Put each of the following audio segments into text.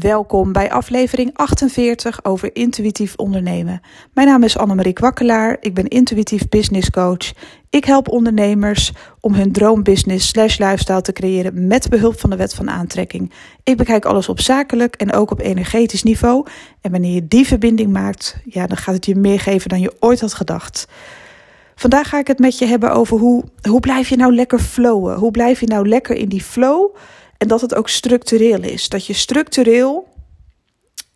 Welkom bij aflevering 48 over intuïtief ondernemen. Mijn naam is Annemarie Kwakkelaar, ik ben intuïtief business coach. Ik help ondernemers om hun droombusiness slash lifestyle te creëren met behulp van de wet van aantrekking. Ik bekijk alles op zakelijk en ook op energetisch niveau. En wanneer je die verbinding maakt, ja, dan gaat het je meer geven dan je ooit had gedacht. Vandaag ga ik het met je hebben over hoe, hoe blijf je nou lekker flowen? Hoe blijf je nou lekker in die flow? En dat het ook structureel is. Dat je structureel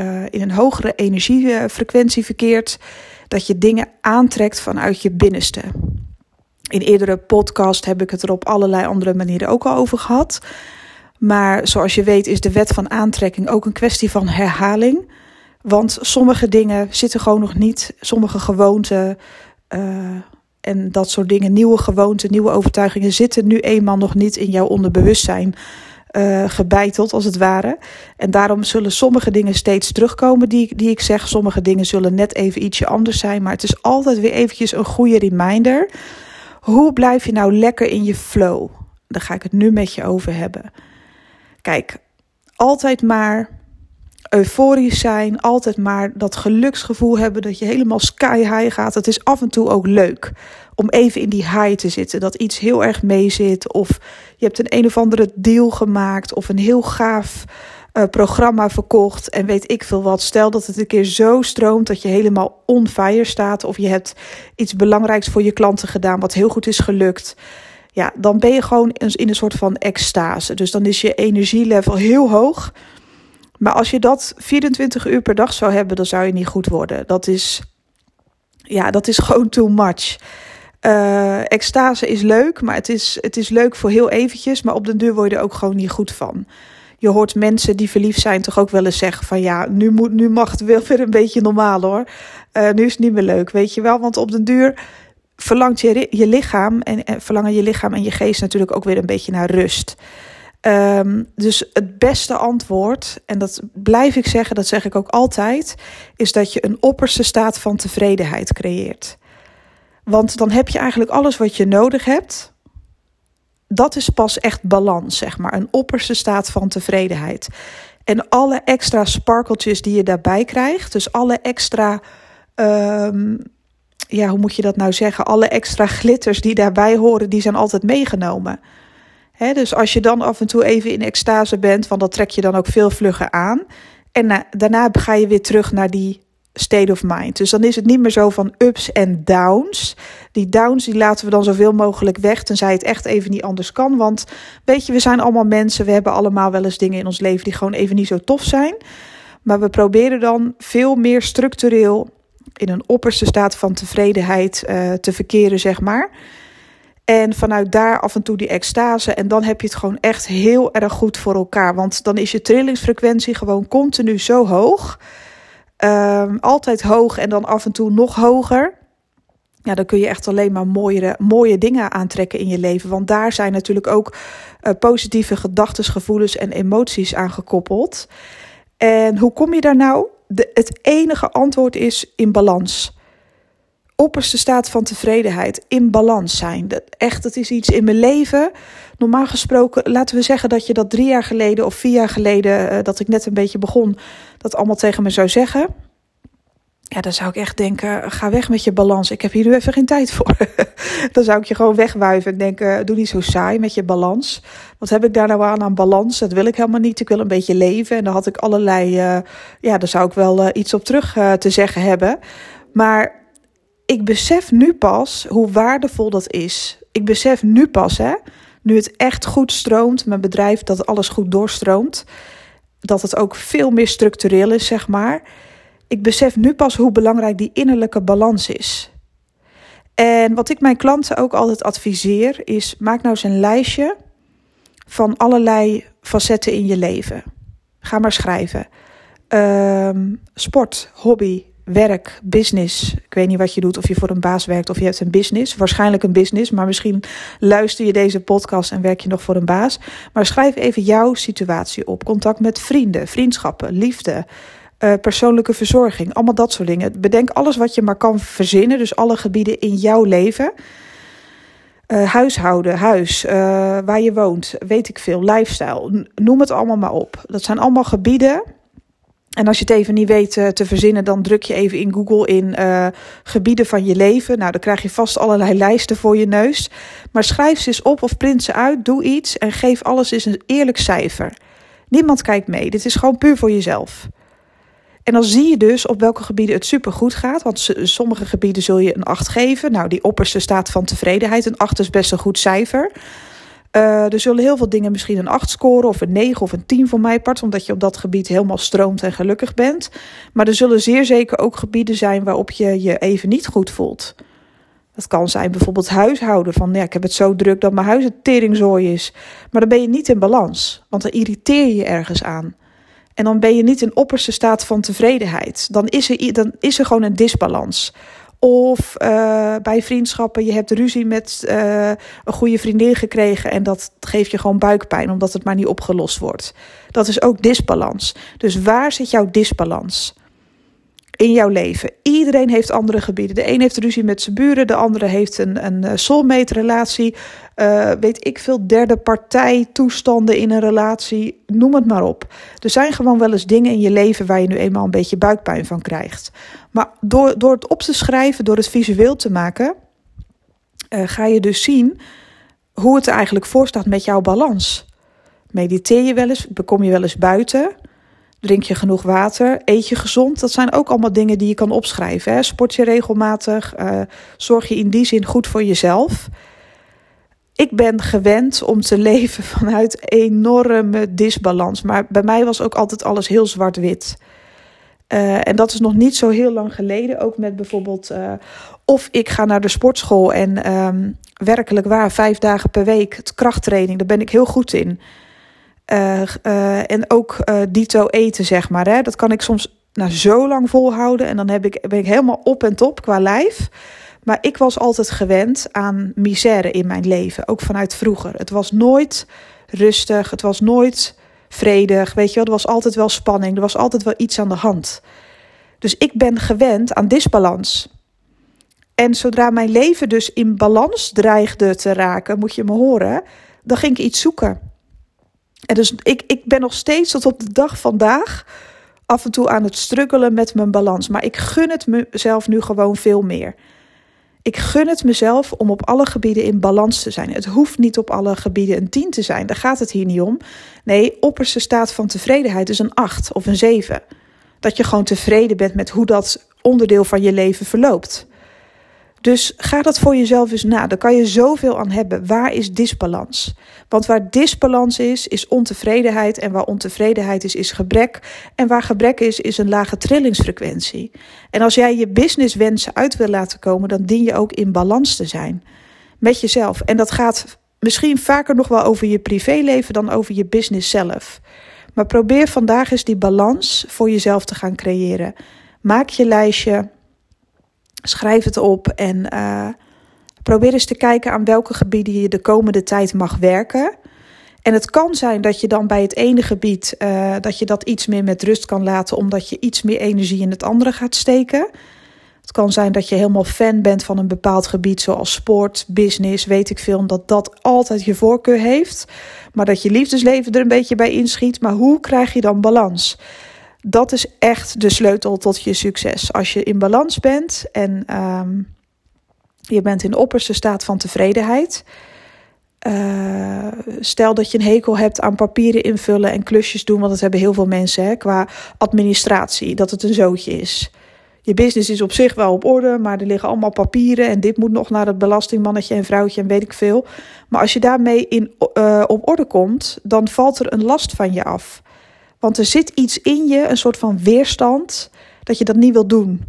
uh, in een hogere energiefrequentie verkeert. Dat je dingen aantrekt vanuit je binnenste. In eerdere podcast heb ik het er op allerlei andere manieren ook al over gehad. Maar zoals je weet is de wet van aantrekking ook een kwestie van herhaling. Want sommige dingen zitten gewoon nog niet. Sommige gewoonten uh, en dat soort dingen, nieuwe gewoonten, nieuwe overtuigingen, zitten nu eenmaal nog niet in jouw onderbewustzijn uh, gebeiteld, als het ware. En daarom zullen sommige dingen steeds terugkomen die, die ik zeg. Sommige dingen zullen net even ietsje anders zijn. Maar het is altijd weer eventjes een goede reminder. Hoe blijf je nou lekker in je flow? Daar ga ik het nu met je over hebben. Kijk, altijd maar euforisch zijn, altijd maar dat geluksgevoel hebben dat je helemaal sky high gaat. Het is af en toe ook leuk om even in die high te zitten, dat iets heel erg mee zit of je hebt een een of andere deal gemaakt of een heel gaaf uh, programma verkocht en weet ik veel wat. Stel dat het een keer zo stroomt dat je helemaal on fire staat of je hebt iets belangrijks voor je klanten gedaan wat heel goed is gelukt. Ja, dan ben je gewoon in een soort van extase. Dus dan is je energielevel heel hoog. Maar als je dat 24 uur per dag zou hebben, dan zou je niet goed worden. Dat is, ja, dat is gewoon too much. Uh, extase is leuk, maar het is, het is leuk voor heel eventjes. Maar op den duur word je er ook gewoon niet goed van. Je hoort mensen die verliefd zijn toch ook wel eens zeggen van ja, nu, moet, nu mag het weer een beetje normaal hoor. Uh, nu is het niet meer leuk, weet je wel. Want op den duur verlangt je, je lichaam en, en verlangen je lichaam en je geest natuurlijk ook weer een beetje naar rust. Um, dus het beste antwoord, en dat blijf ik zeggen, dat zeg ik ook altijd, is dat je een opperste staat van tevredenheid creëert. Want dan heb je eigenlijk alles wat je nodig hebt. Dat is pas echt balans, zeg maar. Een opperste staat van tevredenheid. En alle extra sparkeltjes die je daarbij krijgt, dus alle extra, um, ja, hoe moet je dat nou zeggen? Alle extra glitters die daarbij horen, die zijn altijd meegenomen dus als je dan af en toe even in extase bent, want dat trek je dan ook veel vlugger aan. En daarna ga je weer terug naar die state of mind. Dus dan is het niet meer zo van ups en downs. Die downs die laten we dan zoveel mogelijk weg, tenzij het echt even niet anders kan. Want weet je, we zijn allemaal mensen, we hebben allemaal wel eens dingen in ons leven die gewoon even niet zo tof zijn. Maar we proberen dan veel meer structureel in een opperste staat van tevredenheid uh, te verkeren, zeg maar. En vanuit daar af en toe die extase. En dan heb je het gewoon echt heel erg goed voor elkaar. Want dan is je trillingsfrequentie gewoon continu zo hoog. Um, altijd hoog en dan af en toe nog hoger. Ja, dan kun je echt alleen maar mooie, mooie dingen aantrekken in je leven. Want daar zijn natuurlijk ook uh, positieve gedachten, gevoelens en emoties aan gekoppeld. En hoe kom je daar nou? De, het enige antwoord is in balans opperste staat van tevredenheid, in balans zijn. Dat, echt, dat is iets in mijn leven. Normaal gesproken, laten we zeggen dat je dat drie jaar geleden of vier jaar geleden, uh, dat ik net een beetje begon, dat allemaal tegen me zou zeggen. Ja, dan zou ik echt denken: ga weg met je balans. Ik heb hier nu even geen tijd voor. dan zou ik je gewoon wegwuiven en denken: doe niet zo saai met je balans. Wat heb ik daar nou aan aan balans? Dat wil ik helemaal niet. Ik wil een beetje leven. En dan had ik allerlei. Uh, ja, daar zou ik wel uh, iets op terug te zeggen hebben. Maar ik besef nu pas hoe waardevol dat is. Ik besef nu pas, hè, nu het echt goed stroomt, mijn bedrijf, dat alles goed doorstroomt, dat het ook veel meer structureel is, zeg maar. Ik besef nu pas hoe belangrijk die innerlijke balans is. En wat ik mijn klanten ook altijd adviseer is: maak nou eens een lijstje van allerlei facetten in je leven. Ga maar schrijven. Um, sport, hobby, werk, business. Ik weet niet wat je doet, of je voor een baas werkt of je hebt een business. Waarschijnlijk een business, maar misschien luister je deze podcast en werk je nog voor een baas. Maar schrijf even jouw situatie op. Contact met vrienden, vriendschappen, liefde, uh, persoonlijke verzorging. Allemaal dat soort dingen. Bedenk alles wat je maar kan verzinnen. Dus alle gebieden in jouw leven. Uh, huishouden, huis, uh, waar je woont, weet ik veel, lifestyle. Noem het allemaal maar op. Dat zijn allemaal gebieden En als je het even niet weet uh, te verzinnen, dan druk je even in Google in uh, gebieden van je leven. Nou, dan krijg je vast allerlei lijsten voor je neus. Maar schrijf ze eens op of print ze uit, doe iets en geef alles eens een eerlijk cijfer. Niemand kijkt mee, dit is gewoon puur voor jezelf. En dan zie je dus op welke gebieden het supergoed gaat. Want sommige gebieden zul je een 8 geven. Nou, die opperste staat van tevredenheid. Een 8 is best een goed cijfer. Uh, er zullen heel veel dingen misschien een 8 scoren of een 9 of een 10 voor mij part, omdat je op dat gebied helemaal stroomt en gelukkig bent. Maar er zullen zeer zeker ook gebieden zijn waarop je je even niet goed voelt. Dat kan zijn bijvoorbeeld huishouden. Van ja, ik heb het zo druk dat mijn huis een teringzooi is. Maar dan ben je niet in balans, want dan irriteer je je ergens aan. En dan ben je niet in opperste staat van tevredenheid. Dan is er, dan is er gewoon een disbalans. Of uh, bij vriendschappen, je hebt ruzie met uh, een goede vriendin gekregen en dat geeft je gewoon buikpijn omdat het maar niet opgelost wordt. Dat is ook disbalans. Dus waar zit jouw disbalans? In jouw leven. Iedereen heeft andere gebieden. De een heeft ruzie met zijn buren, de andere heeft een, een eh, soulmate relatie. Uh, weet ik veel, derde partij toestanden in een relatie. Noem het maar op. Er zijn gewoon wel eens dingen in je leven waar je nu eenmaal een beetje buikpijn van krijgt. Maar door, door het op te schrijven, door het visueel te maken, uh, ga je dus zien hoe het er eigenlijk voor staat met jouw balans. Mediteer je wel eens? Bekom je wel eens buiten? Drink je genoeg water? Eet je gezond? Dat zijn ook allemaal dingen die je kan opschrijven. Hè? Sport je regelmatig? Uh, zorg je in die zin goed voor jezelf? Ik ben gewend om te leven vanuit enorme disbalans. Maar bij mij was ook altijd alles heel zwart-wit. Uh, en dat is nog niet zo heel lang geleden. Ook met bijvoorbeeld uh, of ik ga naar de sportschool en um, werkelijk waar vijf dagen per week het krachttraining. Daar ben ik heel goed in. Uh, uh, en ook uh, dito eten, zeg maar. Hè. Dat kan ik soms nou, zo lang volhouden. En dan heb ik, ben ik helemaal op en top qua lijf. Maar ik was altijd gewend aan misère in mijn leven. Ook vanuit vroeger. Het was nooit rustig. Het was nooit vredig. Weet je wel, er was altijd wel spanning. Er was altijd wel iets aan de hand. Dus ik ben gewend aan disbalans. En zodra mijn leven dus in balans dreigde te raken, moet je me horen, dan ging ik iets zoeken. En dus ik, ik ben nog steeds tot op de dag vandaag af en toe aan het struggelen met mijn balans. Maar ik gun het mezelf nu gewoon veel meer. Ik gun het mezelf om op alle gebieden in balans te zijn. Het hoeft niet op alle gebieden een 10 te zijn. Daar gaat het hier niet om. Nee, opperste staat van tevredenheid is een 8 of een 7. Dat je gewoon tevreden bent met hoe dat onderdeel van je leven verloopt. Dus ga dat voor jezelf eens na. Daar kan je zoveel aan hebben. Waar is disbalans? Want waar disbalans is, is ontevredenheid. En waar ontevredenheid is, is gebrek. En waar gebrek is, is een lage trillingsfrequentie. En als jij je businesswensen uit wil laten komen, dan dien je ook in balans te zijn met jezelf. En dat gaat misschien vaker nog wel over je privéleven dan over je business zelf. Maar probeer vandaag eens die balans voor jezelf te gaan creëren. Maak je lijstje. Schrijf het op en uh, probeer eens te kijken aan welke gebieden je de komende tijd mag werken. En het kan zijn dat je dan bij het ene gebied uh, dat je dat iets meer met rust kan laten, omdat je iets meer energie in het andere gaat steken. Het kan zijn dat je helemaal fan bent van een bepaald gebied, zoals sport, business, weet ik veel, omdat dat altijd je voorkeur heeft. Maar dat je liefdesleven er een beetje bij inschiet. Maar hoe krijg je dan balans? Dat is echt de sleutel tot je succes. Als je in balans bent en um, je bent in de opperste staat van tevredenheid. Uh, stel dat je een hekel hebt aan papieren invullen en klusjes doen, want dat hebben heel veel mensen hè, qua administratie, dat het een zootje is. Je business is op zich wel op orde, maar er liggen allemaal papieren en dit moet nog naar het belastingmannetje en vrouwtje en weet ik veel. Maar als je daarmee in, uh, op orde komt, dan valt er een last van je af. Want er zit iets in je, een soort van weerstand, dat je dat niet wil doen.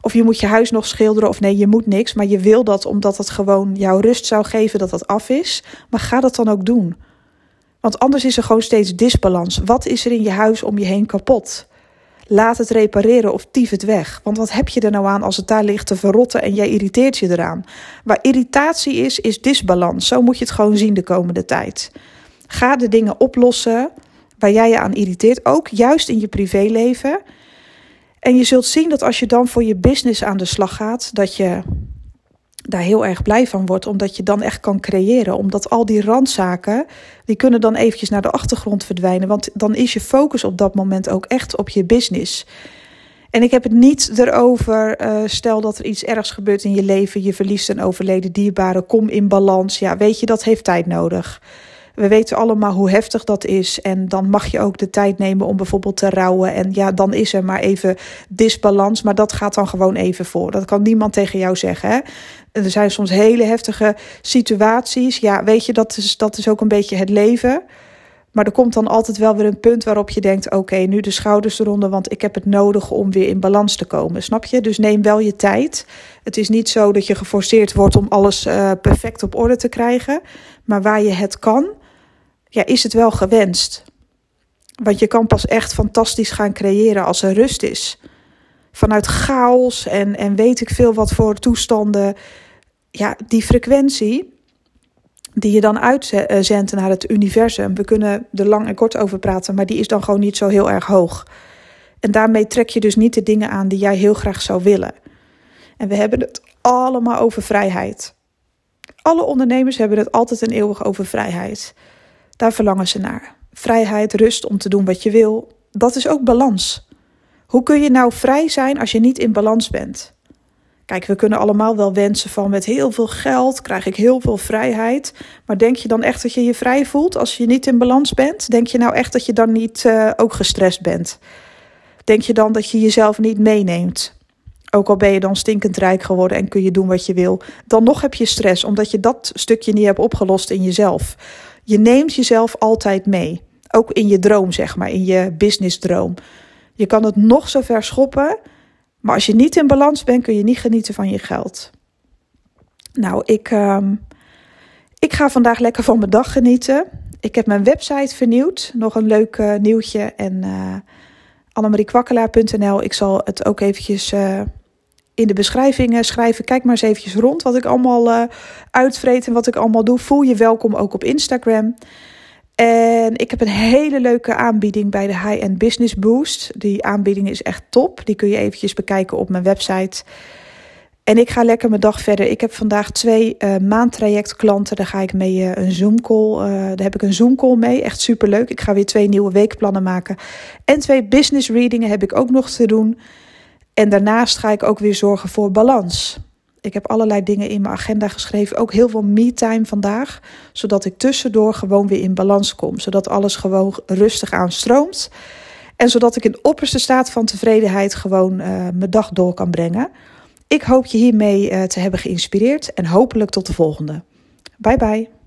Of je moet je huis nog schilderen, of nee, je moet niks, maar je wil dat omdat het gewoon jouw rust zou geven dat dat af is. Maar ga dat dan ook doen. Want anders is er gewoon steeds disbalans. Wat is er in je huis om je heen kapot? Laat het repareren of tief het weg. Want wat heb je er nou aan als het daar ligt te verrotten en jij irriteert je eraan? Waar irritatie is, is disbalans. Zo moet je het gewoon zien de komende tijd. Ga de dingen oplossen waar jij je aan irriteert, ook juist in je privéleven. En je zult zien dat als je dan voor je business aan de slag gaat, dat je daar heel erg blij van wordt, omdat je dan echt kan creëren. Omdat al die randzaken, die kunnen dan eventjes naar de achtergrond verdwijnen. Want dan is je focus op dat moment ook echt op je business. En ik heb het niet erover, uh, stel dat er iets ergs gebeurt in je leven, je verliest een overleden dierbare, kom in balans. Ja, weet je, dat heeft tijd nodig. We weten allemaal hoe heftig dat is. En dan mag je ook de tijd nemen om bijvoorbeeld te rouwen. En ja, dan is er maar even disbalans. Maar dat gaat dan gewoon even voor. Dat kan niemand tegen jou zeggen. Hè? Er zijn soms hele heftige situaties. Ja, weet je, dat is, dat is ook een beetje het leven. Maar er komt dan altijd wel weer een punt waarop je denkt: oké, nu de schouders eronder, want ik heb het nodig om weer in balans te komen. Snap je? Dus neem wel je tijd. Het is niet zo dat je geforceerd wordt om alles uh, perfect op orde te krijgen. Maar waar je het kan, ja, is het wel gewenst. Want je kan pas echt fantastisch gaan creëren als er rust is. Vanuit chaos en, en weet ik veel wat voor toestanden. Ja, die frequentie die je dan uitzendt naar het universum. We kunnen er lang en kort over praten, maar die is dan gewoon niet zo heel erg hoog. En daarmee trek je dus niet de dingen aan die jij heel graag zou willen. En we hebben het allemaal over vrijheid. Alle ondernemers hebben het altijd en eeuwig over vrijheid. Daar verlangen ze naar. Vrijheid, rust om te doen wat je wil. Dat is ook balans. Hoe kun je nou vrij zijn als je niet in balans bent? Kijk, we kunnen allemaal wel wensen van met heel veel geld krijg ik heel veel vrijheid. Maar denk je dan echt dat je je vrij voelt als je niet in balans bent? Denk je nou echt dat je dan niet uh, ook gestrest bent? Denk je dan dat je jezelf niet meeneemt? Ook al ben je dan stinkend rijk geworden en kun je doen wat je wil, dan nog heb je stress omdat je dat stukje niet hebt opgelost in jezelf. Je neemt jezelf altijd mee. Ook in je droom, zeg maar, in je businessdroom. Je kan het nog zo ver schoppen, maar als je niet in balans bent, kun je niet genieten van je geld. Nou, ik, uh, ik ga vandaag lekker van mijn dag genieten. Ik heb mijn website vernieuwd. Nog een leuk uh, nieuwtje. En uh, annemariekwakkelaar.nl. Ik zal het ook eventjes uh, in de beschrijvingen schrijven. Kijk maar eens eventjes rond wat ik allemaal uh, uitvreet en wat ik allemaal doe. Voel je welkom ook op Instagram. En ik heb een hele leuke aanbieding bij de High End Business Boost. Die aanbieding is echt top. Die kun je eventjes bekijken op mijn website. En ik ga lekker mijn dag verder. Ik heb vandaag twee uh, maandtraject klanten. Daar ga ik mee uh, een Zoom call. Daar heb ik een Zoom call mee. Echt super leuk. Ik ga weer twee nieuwe weekplannen maken. En twee business readingen heb ik ook nog te doen. En daarnaast ga ik ook weer zorgen voor balans. Ik heb allerlei dingen in mijn agenda geschreven. Ook heel veel me-time vandaag. Zodat ik tussendoor gewoon weer in balans kom. Zodat alles gewoon rustig aanstroomt. En zodat ik in opperste staat van tevredenheid gewoon uh, mijn dag door kan brengen. Ik hoop je hiermee uh, te hebben geïnspireerd. En hopelijk tot de volgende. Bye bye.